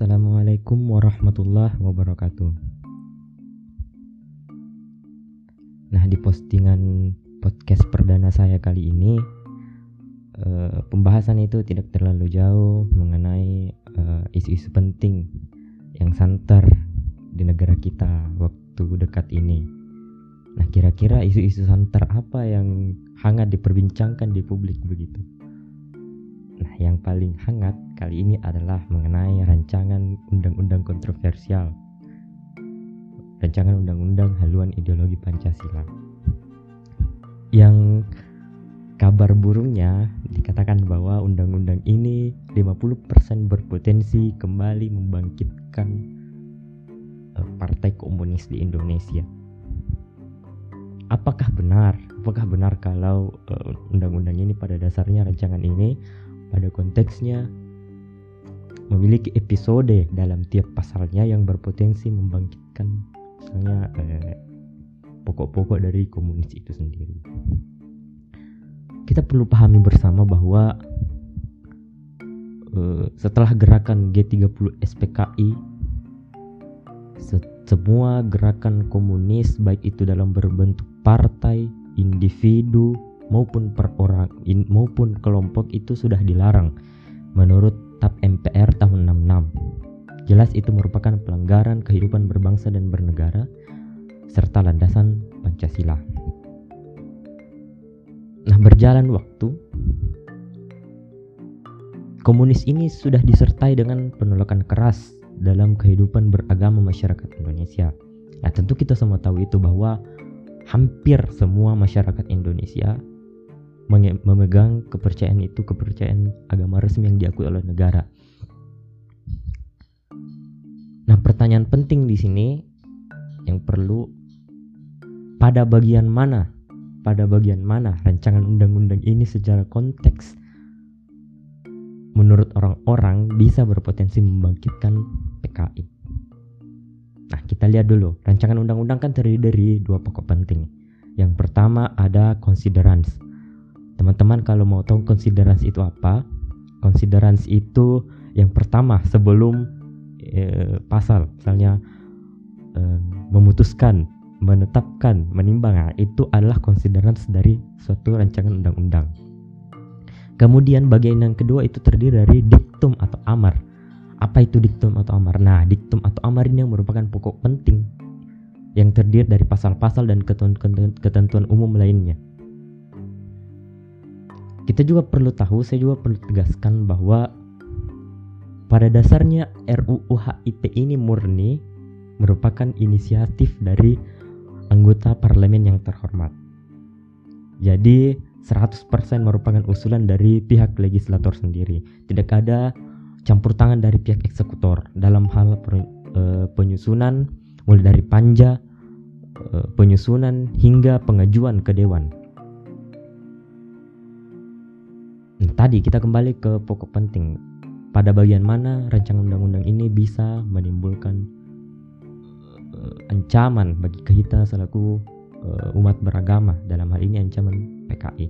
Assalamualaikum warahmatullahi wabarakatuh. Nah, di postingan podcast perdana saya kali ini, uh, pembahasan itu tidak terlalu jauh mengenai uh, isu-isu penting yang santer di negara kita waktu dekat ini. Nah, kira-kira isu-isu santer apa yang hangat diperbincangkan di publik begitu? Nah, yang paling hangat kali ini adalah mengenai rancangan undang-undang kontroversial. Rancangan undang-undang haluan ideologi Pancasila. Yang kabar burungnya dikatakan bahwa undang-undang ini 50% berpotensi kembali membangkitkan eh, partai komunis di Indonesia. Apakah benar? Apakah benar kalau eh, undang-undang ini pada dasarnya rancangan ini pada konteksnya memiliki episode dalam tiap pasalnya yang berpotensi membangkitkan misalnya eh, pokok-pokok dari komunis itu sendiri. Kita perlu pahami bersama bahwa eh, setelah gerakan G30 SPKI se semua gerakan komunis baik itu dalam berbentuk partai, individu, maupun per orang in, maupun kelompok itu sudah dilarang menurut TAP MPR tahun 66. Jelas itu merupakan pelanggaran kehidupan berbangsa dan bernegara serta landasan Pancasila. Nah, berjalan waktu komunis ini sudah disertai dengan penolakan keras dalam kehidupan beragama masyarakat Indonesia. Nah, tentu kita semua tahu itu bahwa hampir semua masyarakat Indonesia memegang kepercayaan itu kepercayaan agama resmi yang diakui oleh negara. Nah, pertanyaan penting di sini yang perlu pada bagian mana pada bagian mana rancangan undang-undang ini secara konteks menurut orang-orang bisa berpotensi membangkitkan PKI. Nah, kita lihat dulu. Rancangan undang-undang kan terdiri dari dua pokok penting. Yang pertama ada considerance Teman-teman kalau mau tahu konsiderasi itu apa? Konsiderasi itu yang pertama sebelum e, pasal, misalnya e, memutuskan, menetapkan, menimbang, nah, itu adalah konsiderasi dari suatu rancangan undang-undang. Kemudian bagian yang kedua itu terdiri dari diktum atau amar. Apa itu diktum atau amar? Nah, diktum atau amar ini yang merupakan pokok penting yang terdiri dari pasal-pasal dan ketentuan umum lainnya kita juga perlu tahu, saya juga perlu tegaskan bahwa pada dasarnya RUU HIP ini murni merupakan inisiatif dari anggota parlemen yang terhormat. Jadi 100% merupakan usulan dari pihak legislator sendiri. Tidak ada campur tangan dari pihak eksekutor dalam hal eh, penyusunan mulai dari panja, eh, penyusunan hingga pengajuan ke dewan. Tadi kita kembali ke pokok penting. Pada bagian mana rancangan undang-undang ini bisa menimbulkan uh, ancaman bagi kita selaku uh, umat beragama dalam hal ini ancaman PKI.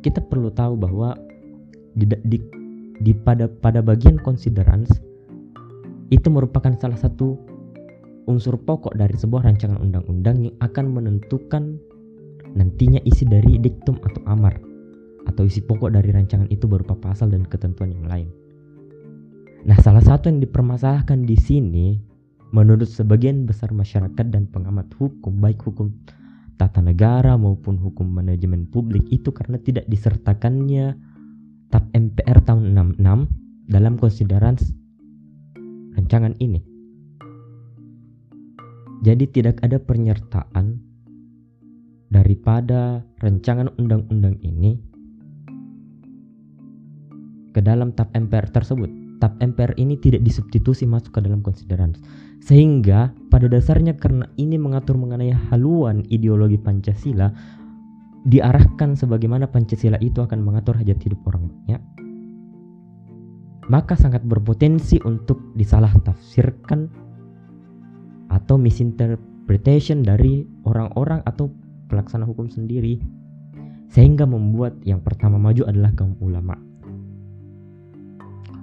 Kita perlu tahu bahwa di, di, di pada pada bagian considerance itu merupakan salah satu unsur pokok dari sebuah rancangan undang-undang yang akan menentukan nantinya isi dari diktum atau amar atau isi pokok dari rancangan itu berupa pasal dan ketentuan yang lain. Nah, salah satu yang dipermasalahkan di sini menurut sebagian besar masyarakat dan pengamat hukum baik hukum tata negara maupun hukum manajemen publik itu karena tidak disertakannya TAP MPR tahun 66 dalam konsideran rancangan ini. Jadi tidak ada penyertaan daripada rancangan undang-undang ini ke dalam TAP MPR tersebut. TAP MPR ini tidak disubstitusi masuk ke dalam konsideran. Sehingga pada dasarnya karena ini mengatur mengenai haluan ideologi Pancasila diarahkan sebagaimana Pancasila itu akan mengatur hajat hidup orang banyak maka sangat berpotensi untuk disalah tafsirkan atau misinterpretation dari orang-orang atau pelaksana hukum sendiri sehingga membuat yang pertama maju adalah kaum ulama.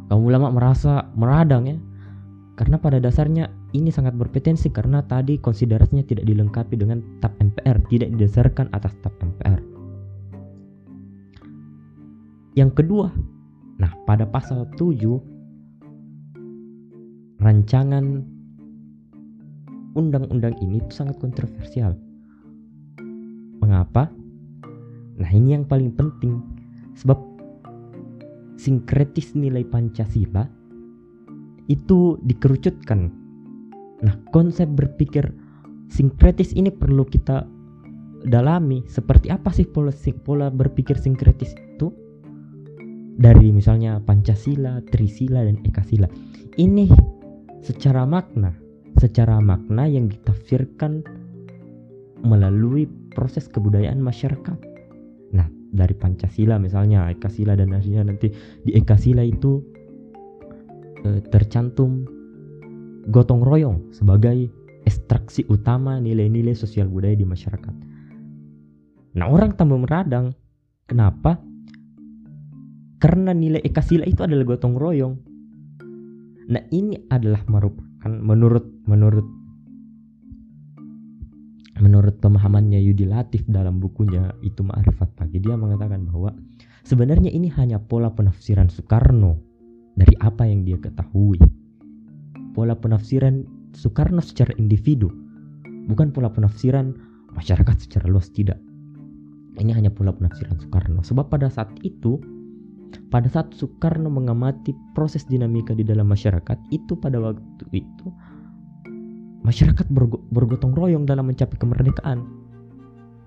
kaum ulama merasa meradang ya karena pada dasarnya ini sangat berpotensi karena tadi konsiderasinya tidak dilengkapi dengan TAP MPR, tidak didasarkan atas TAP MPR. Yang kedua, nah pada pasal 7 rancangan undang-undang ini sangat kontroversial. Mengapa? Nah, ini yang paling penting. Sebab sinkretis nilai Pancasila itu dikerucutkan. Nah, konsep berpikir sinkretis ini perlu kita dalami. Seperti apa sih pola, pola berpikir sinkretis itu? Dari misalnya Pancasila, Trisila, dan Ekasila. Ini secara makna, secara makna yang ditafsirkan melalui proses kebudayaan masyarakat. Nah, dari Pancasila misalnya, Ekasila dan lainnya nanti di Ekasila itu e, tercantum gotong royong sebagai ekstraksi utama nilai-nilai sosial budaya di masyarakat. Nah orang tambah meradang, kenapa? Karena nilai ekasila itu adalah gotong royong. Nah ini adalah merupakan menurut menurut menurut pemahamannya Yudi Latif dalam bukunya itu Ma'rifat Pagi dia mengatakan bahwa sebenarnya ini hanya pola penafsiran Soekarno dari apa yang dia ketahui. Pola penafsiran Soekarno secara individu, bukan pola penafsiran masyarakat secara luas tidak. Ini hanya pola penafsiran Soekarno. Sebab pada saat itu, pada saat Soekarno mengamati proses dinamika di dalam masyarakat, itu pada waktu itu masyarakat bergotong royong dalam mencapai kemerdekaan.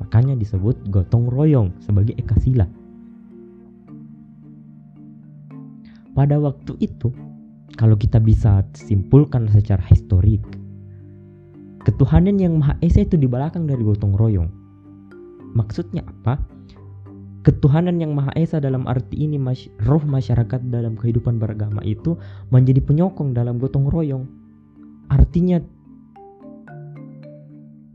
Makanya disebut gotong royong sebagai ekasila. pada waktu itu kalau kita bisa simpulkan secara historik ketuhanan yang maha esa itu di belakang dari gotong royong maksudnya apa ketuhanan yang maha esa dalam arti ini roh masyarakat dalam kehidupan beragama itu menjadi penyokong dalam gotong royong artinya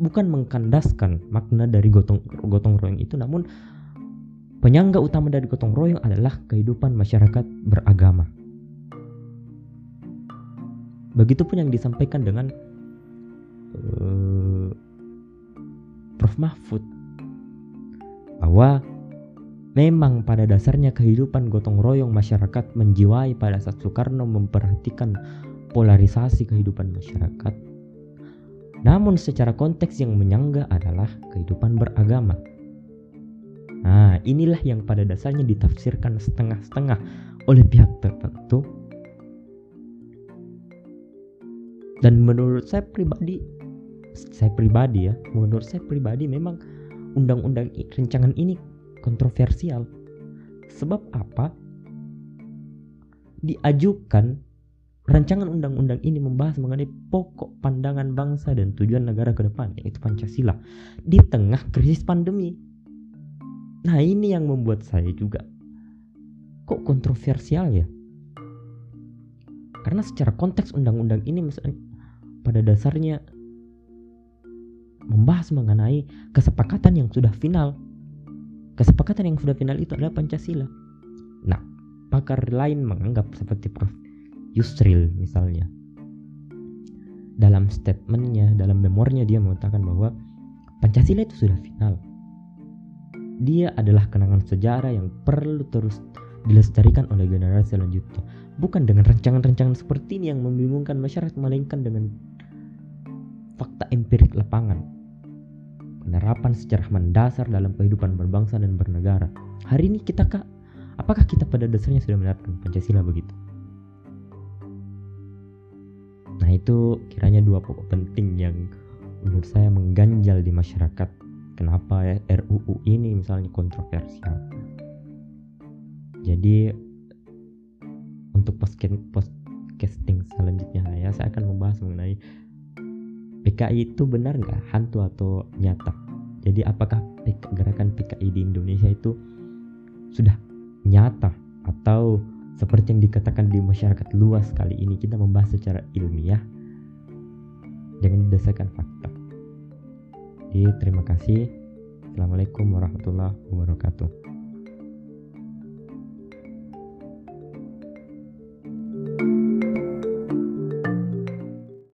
bukan mengkandaskan makna dari gotong gotong royong itu namun Penyangga utama dari gotong royong adalah kehidupan masyarakat beragama. Begitupun yang disampaikan dengan uh, Prof. Mahfud bahwa memang pada dasarnya kehidupan gotong royong masyarakat menjiwai pada saat Soekarno memperhatikan polarisasi kehidupan masyarakat. Namun secara konteks yang menyangga adalah kehidupan beragama. Nah, inilah yang pada dasarnya ditafsirkan setengah-setengah oleh pihak tertentu. Dan menurut saya pribadi, saya pribadi ya, menurut saya pribadi memang undang-undang rencangan ini kontroversial. Sebab apa? Diajukan rancangan undang-undang ini membahas mengenai pokok pandangan bangsa dan tujuan negara ke depan, yaitu Pancasila, di tengah krisis pandemi Nah ini yang membuat saya juga kok kontroversial ya. Karena secara konteks undang-undang ini pada dasarnya membahas mengenai kesepakatan yang sudah final. Kesepakatan yang sudah final itu adalah Pancasila. Nah, pakar lain menganggap seperti Prof. Yusril misalnya. Dalam statementnya, dalam memornya dia mengatakan bahwa Pancasila itu sudah final dia adalah kenangan sejarah yang perlu terus dilestarikan oleh generasi selanjutnya. Bukan dengan rancangan-rancangan seperti ini yang membingungkan masyarakat, melainkan dengan fakta empirik lapangan. Penerapan sejarah mendasar dalam kehidupan berbangsa dan bernegara. Hari ini kita kak, apakah kita pada dasarnya sudah menerapkan Pancasila begitu? Nah itu kiranya dua pokok penting yang menurut saya mengganjal di masyarakat. Kenapa ya RUU ini misalnya kontroversial? Jadi untuk post casting selanjutnya ya saya akan membahas mengenai PKI itu benar nggak? Hantu atau nyata? Jadi apakah gerakan PKI di Indonesia itu sudah nyata atau seperti yang dikatakan di masyarakat luas kali ini kita membahas secara ilmiah dengan didasarkan fakta jadi terima kasih. Assalamualaikum warahmatullahi wabarakatuh.